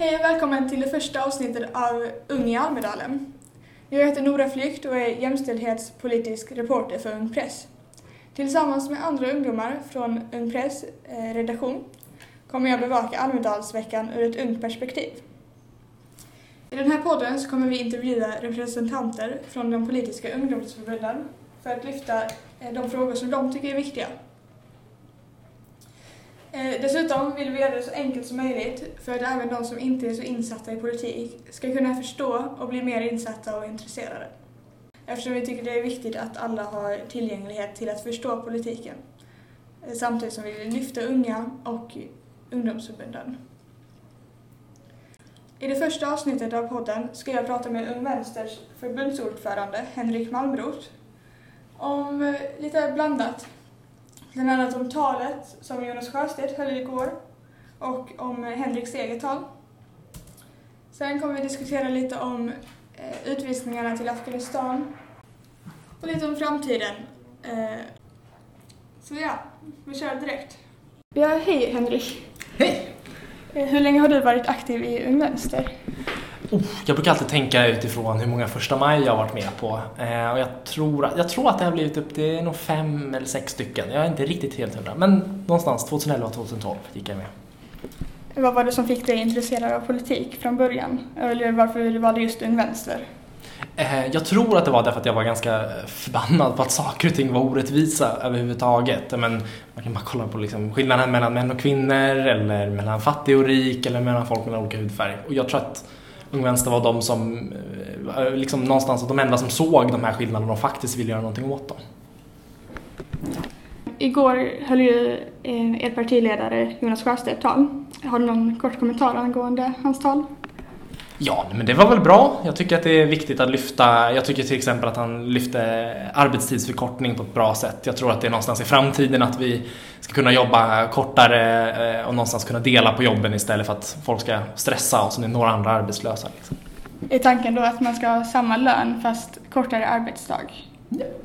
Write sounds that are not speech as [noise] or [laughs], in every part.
Hej och välkommen till det första avsnittet av Ung i Almedalen. Jag heter Nora Flykt och är jämställdhetspolitisk reporter för Ung Press. Tillsammans med andra ungdomar från Ung Press eh, redaktion kommer jag bevaka Almedalsveckan ur ett ungt perspektiv. I den här podden så kommer vi intervjua representanter från de politiska ungdomsförbunden för att lyfta eh, de frågor som de tycker är viktiga. Eh, dessutom vill vi göra det så enkelt som möjligt för att även de som inte är så insatta i politik ska kunna förstå och bli mer insatta och intresserade. Eftersom vi tycker det är viktigt att alla har tillgänglighet till att förstå politiken. Eh, samtidigt som vi vill lyfta unga och ungdomsförbunden. I det första avsnittet av podden ska jag prata med Ung Vänsters förbundsordförande Henrik Malmroth om eh, lite blandat Bland annat om talet som Jonas Sjöstedt höll igår och om Henriks eget tal. Sen kommer vi diskutera lite om eh, utvisningarna till Afghanistan och lite om framtiden. Eh, så ja, vi kör direkt. Ja, hej Henrik. Hej! Eh, hur länge har du varit aktiv i Ung Vänster? Oh, jag brukar alltid tänka utifrån hur många första maj jag har varit med på. Eh, och jag, tror, jag tror att det har blivit upp till nog fem eller sex stycken. Jag är inte riktigt helt hundra. Men någonstans 2011 och 2012 gick jag med. Vad var det som fick dig intresserad av politik från början? Eller varför du valde just Ung Vänster? Eh, jag tror att det var därför att jag var ganska förbannad på att saker och ting var orättvisa överhuvudtaget. Men man kan bara kolla på liksom skillnaden mellan män och kvinnor eller mellan fattig och rik eller mellan folk med olika hudfärg. Och jag tror att Ung Vänster var de som, eh, liksom någonstans de enda som såg de här skillnaderna och faktiskt ville göra någonting åt dem. Igår höll ju eh, er partiledare Jonas Sjöstedt tal. Har du någon kort kommentar angående hans tal? Ja, men det var väl bra. Jag tycker att det är viktigt att lyfta, jag tycker till exempel att han lyfte arbetstidsförkortning på ett bra sätt. Jag tror att det är någonstans i framtiden att vi ska kunna jobba kortare eh, och någonstans kunna dela på jobben istället för att folk ska stressa och så är några andra arbetslösa. Liksom. Är tanken då att man ska ha samma lön fast kortare arbetsdag?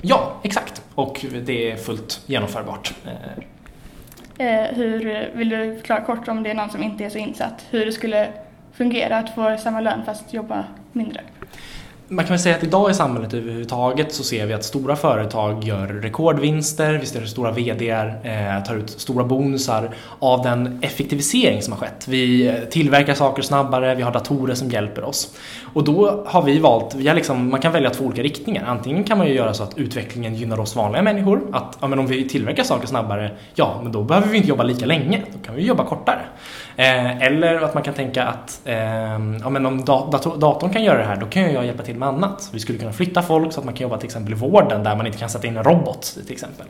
Ja, exakt. Och det är fullt genomförbart. Eh, hur, vill du förklara kort om det är någon som inte är så insatt, hur det skulle fungera att få samma lön fast jobba mindre? Man kan väl säga att idag i samhället överhuvudtaget så ser vi att stora företag gör rekordvinster, vi ser hur stora VDR eh, tar ut stora bonusar av den effektivisering som har skett. Vi eh, tillverkar saker snabbare, vi har datorer som hjälper oss. Och då har vi valt, vi har liksom, man kan välja två olika riktningar. Antingen kan man ju göra så att utvecklingen gynnar oss vanliga människor. Att ja, men om vi tillverkar saker snabbare, ja men då behöver vi inte jobba lika länge, då kan vi jobba kortare. Eh, eller att man kan tänka att eh, ja, men om dator, datorn kan göra det här, då kan jag hjälpa till med annat. Vi skulle kunna flytta folk så att man kan jobba till exempel i vården där man inte kan sätta in en robot till exempel.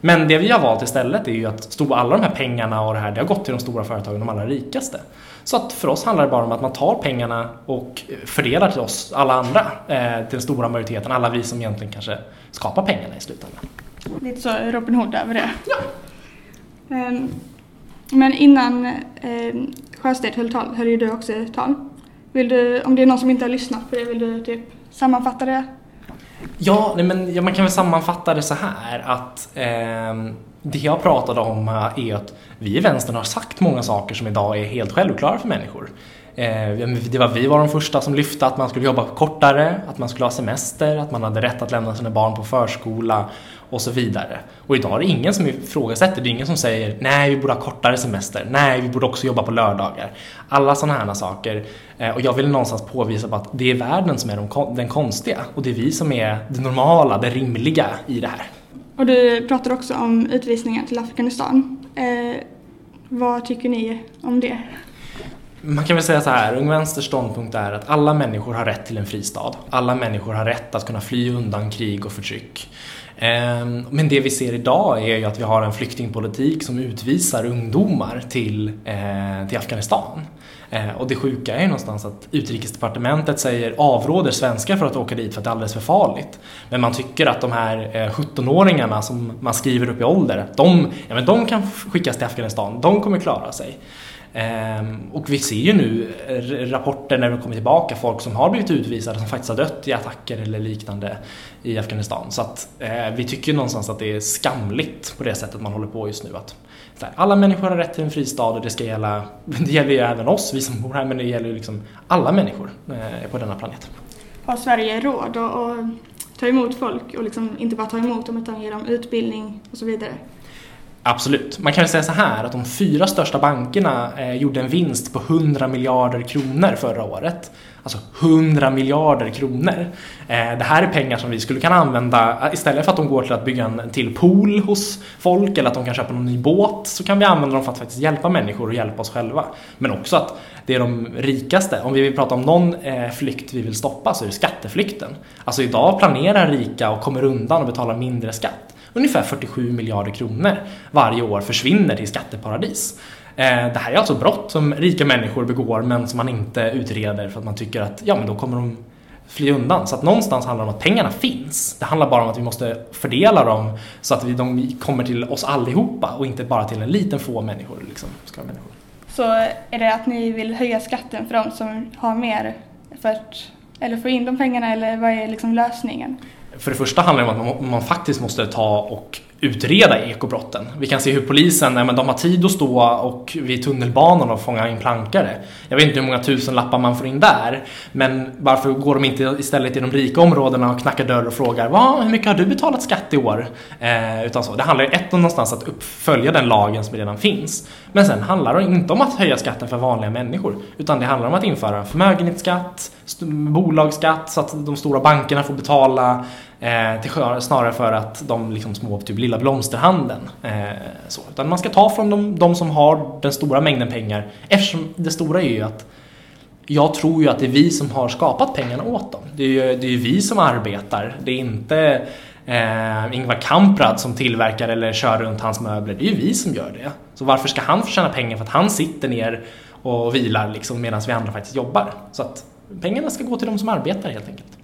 Men det vi har valt istället är ju att stå, alla de här pengarna och det här, det har gått till de stora företagen, de allra rikaste. Så att för oss handlar det bara om att man tar pengarna och fördelar till oss, alla andra, eh, till den stora majoriteten, alla vi som egentligen kanske skapar pengarna i slutändan. Lite så Robin Hood över det. Ja. Um, men innan eh, Sjöstedt höll tal höll ju du också tal. Vill du, om det är någon som inte har lyssnat på det, vill du typ sammanfatta det? Ja, nej, men ja, man kan väl sammanfatta det så här att eh, det jag pratade om är att vi i vänstern har sagt många saker som idag är helt självklara för människor. Eh, det var vi var de första som lyfte att man skulle jobba kortare, att man skulle ha semester, att man hade rätt att lämna sina barn på förskola och så vidare. Och idag är det ingen som ifrågasätter, det är ingen som säger nej vi borde ha kortare semester, nej vi borde också jobba på lördagar. Alla sådana här saker. Eh, och jag vill någonstans påvisa på att det är världen som är den konstiga och det är vi som är det normala, det rimliga i det här. Och du pratar också om utvisningar till Afghanistan. Eh, vad tycker ni om det? Man kan väl säga så här, Ung Vänsters ståndpunkt är att alla människor har rätt till en fristad. Alla människor har rätt att kunna fly undan krig och förtryck. Ehm, men det vi ser idag är ju att vi har en flyktingpolitik som utvisar ungdomar till, eh, till Afghanistan. Eh, och det sjuka är ju någonstans att utrikesdepartementet säger avråder svenskar för att åka dit för att det är alldeles för farligt. Men man tycker att de här eh, 17-åringarna som man skriver upp i ålder, de, ja, men de kan skickas till Afghanistan, de kommer klara sig. Ehm, och vi ser ju nu eh, rapporter när det kommer tillbaka, folk som har blivit utvisade som faktiskt har dött i attacker eller liknande i Afghanistan. Så att eh, vi tycker någonstans att det är skamligt på det sättet man håller på just nu. Att alla människor har rätt till en fristad och det ska gälla, [laughs] det gäller ju även oss, vi som bor här, men det gäller ju liksom alla människor eh, på denna planet. Har Sverige råd att ta emot folk och liksom inte bara ta emot dem utan ge dem utbildning och så vidare? Absolut. Man kan väl säga så här att de fyra största bankerna eh, gjorde en vinst på 100 miljarder kronor förra året. Alltså 100 miljarder kronor. Eh, det här är pengar som vi skulle kunna använda eh, istället för att de går till att bygga en till pool hos folk eller att de kan köpa någon ny båt så kan vi använda dem för att faktiskt hjälpa människor och hjälpa oss själva. Men också att det är de rikaste. Om vi vill prata om någon eh, flykt vi vill stoppa så är det skatteflykten. Alltså idag planerar rika och kommer undan och betalar mindre skatt ungefär 47 miljarder kronor varje år försvinner till skatteparadis. Eh, det här är alltså brott som rika människor begår men som man inte utreder för att man tycker att ja, men då kommer de fly undan. Så att någonstans handlar det om att pengarna finns. Det handlar bara om att vi måste fördela dem så att vi, de kommer till oss allihopa och inte bara till en liten få människor. Liksom, ska människor. Så är det att ni vill höja skatten för de som har mer för att eller få in de pengarna eller vad är liksom lösningen? För det första handlar det om att man, man faktiskt måste ta och utreda ekobrotten. Vi kan se hur polisen men de har tid att stå och vid tunnelbanan och fånga in plankare. Jag vet inte hur många tusen lappar man får in där. Men varför går de inte istället i de rika områdena och knackar dörr och frågar Va, hur mycket har du betalat skatt i år? Eh, utan så. Det handlar ju ett om någonstans att uppfölja den lagen som redan finns. Men sen handlar det inte om att höja skatten för vanliga människor. Utan det handlar om att införa förmögenhetsskatt, bolagsskatt så att de stora bankerna får betala Eh, till, snarare för att de liksom små, typ lilla blomsterhandeln. Eh, så. Utan man ska ta från de, de, som har den stora mängden pengar. Eftersom det stora är ju att jag tror ju att det är vi som har skapat pengarna åt dem. Det är ju, det är ju vi som arbetar. Det är inte eh, Ingvar Kamprad som tillverkar eller kör runt hans möbler. Det är ju vi som gör det. Så varför ska han få tjäna pengar för att han sitter ner och vilar liksom medan vi andra faktiskt jobbar? Så att pengarna ska gå till de som arbetar helt enkelt.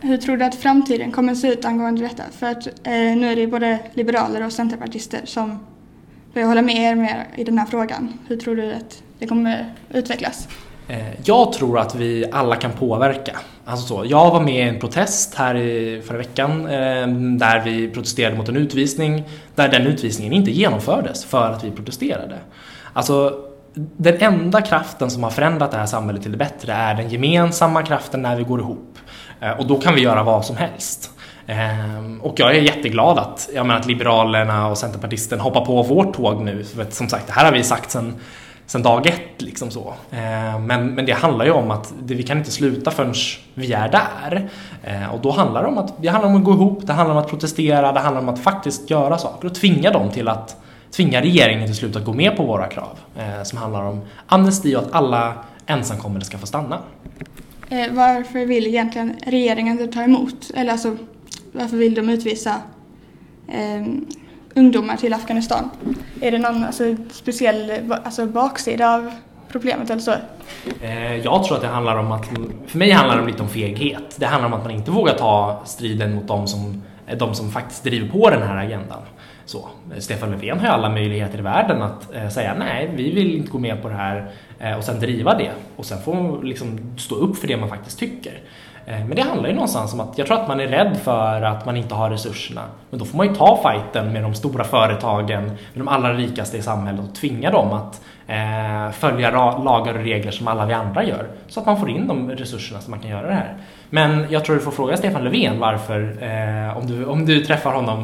Hur tror du att framtiden kommer att se ut angående detta? För att eh, nu är det både liberaler och centerpartister som börjar hålla med er mer i den här frågan. Hur tror du att det kommer utvecklas? Eh, jag tror att vi alla kan påverka. Alltså så, jag var med i en protest här i förra veckan eh, där vi protesterade mot en utvisning där den utvisningen inte genomfördes för att vi protesterade. Alltså, den enda kraften som har förändrat det här samhället till det bättre är den gemensamma kraften när vi går ihop. Eh, och då kan vi göra vad som helst. Ehm, och jag är jätteglad att, jag menar, att Liberalerna och Centerpartisten hoppar på vårt tåg nu. För att, som sagt, det här har vi sagt sedan sen dag ett. Liksom så. Ehm, men, men det handlar ju om att det, vi kan inte sluta förrän vi är där. Ehm, och då handlar det om att, det handlar om att gå ihop, det handlar om att protestera, det handlar om att faktiskt göra saker och tvinga dem till att tvinga regeringen till slut att gå med på våra krav. Eh, som handlar om amnesti och att alla ensamkommande ska få stanna. Eh, varför vill egentligen regeringen inte ta emot? Eller alltså, varför vill de utvisa eh, ungdomar till Afghanistan? Är det någon alltså, speciell alltså, baksida av problemet eller så? Eh, jag tror att det handlar om att, för mig handlar det lite om feghet. Det handlar om att man inte vågar ta striden mot de som, eh, de som faktiskt driver på den här agendan. Så, Stefan Löfven har ju alla möjligheter i världen att eh, säga nej, vi vill inte gå med på det här Eh, och sen driva det och sen få man liksom stå upp för det man faktiskt tycker. Eh, men det handlar ju någonstans om att jag tror att man är rädd för att man inte har resurserna. Men då får man ju ta fighten med de stora företagen, med de allra rikaste i samhället och tvinga dem att eh, följa lagar och regler som alla vi andra gör. Så att man får in de resurserna så man kan göra det här. Men jag tror du får fråga Stefan Löfven varför, eh, om, du, om du träffar honom,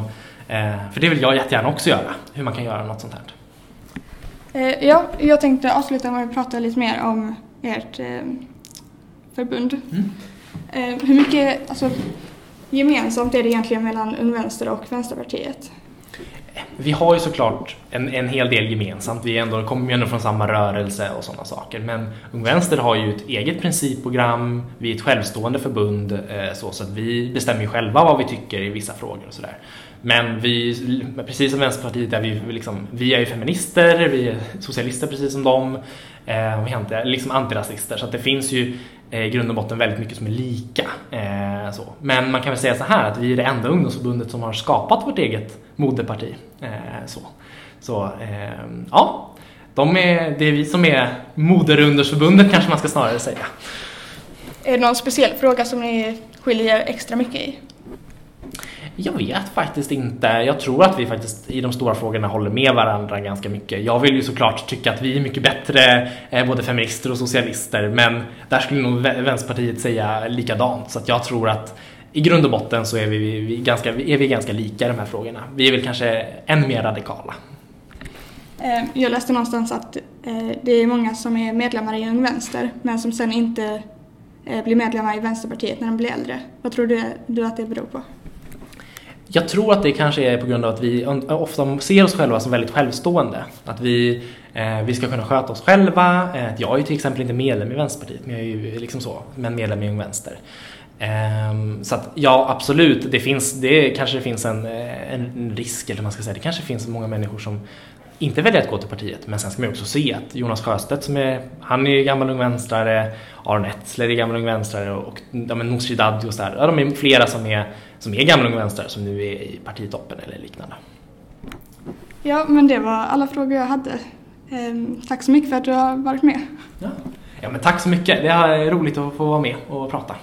eh, för det vill jag jättegärna också göra, hur man kan göra något sånt här. Eh, ja, jag tänkte avsluta med att prata lite mer om ert eh, förbund. Mm. Eh, hur mycket alltså, gemensamt är det egentligen mellan Ung Vänster och Vänsterpartiet? Vi har ju såklart en, en hel del gemensamt. Vi ändå, kommer ju ändå från samma rörelse och sådana saker. Men Ung Vänster har ju ett eget principprogram. Vi är ett självstående förbund så, så att vi bestämmer själva vad vi tycker i vissa frågor och sådär. Men vi, precis som Vänsterpartiet, är vi, liksom, vi är ju feminister, vi är socialister precis som dem. Eh, vi är inte, liksom antirasister, så att det finns ju eh, i grund och botten väldigt mycket som är lika. Eh, så. Men man kan väl säga så här att vi är det enda ungdomsförbundet som har skapat vårt eget moderparti. Eh, så så eh, ja, De är, det är vi som är moderundersförbundet kanske man ska snarare säga. Är det någon speciell fråga som ni skiljer extra mycket i? Jag vet faktiskt inte. Jag tror att vi faktiskt i de stora frågorna håller med varandra ganska mycket. Jag vill ju såklart tycka att vi är mycket bättre, eh, både feminister och socialister, men där skulle nog Vänsterpartiet säga likadant. Så att jag tror att i grund och botten så är vi, vi, ganska, är vi ganska lika i de här frågorna. Vi är väl kanske än mer radikala. Eh, jag läste någonstans att eh, det är många som är medlemmar i Ung Vänster men som sen inte blir medlemmar i Vänsterpartiet när de blir äldre. Vad tror du att det beror på? Jag tror att det kanske är på grund av att vi ofta ser oss själva som väldigt självstående. Att vi, eh, vi ska kunna sköta oss själva. Eh, jag är ju till exempel inte medlem i Vänsterpartiet, men jag är ju liksom så, men medlem i Ung Vänster. Eh, så att ja, absolut, det, finns, det kanske finns en, eh, en risk, eller man ska säga, det kanske finns många människor som inte väljer att gå till partiet. Men sen ska man också se att Jonas Sjöstedt, som är, han är gammal ung vänstrare, Aron Etzler är gammal ung vänstrare och ja, Nooshi Dadgostar, ja, de är flera som är, som är gamla ung vänstrare som nu är i partitoppen eller liknande. Ja, men det var alla frågor jag hade. Ehm, tack så mycket för att du har varit med. Ja. ja, men tack så mycket. Det är roligt att få vara med och prata.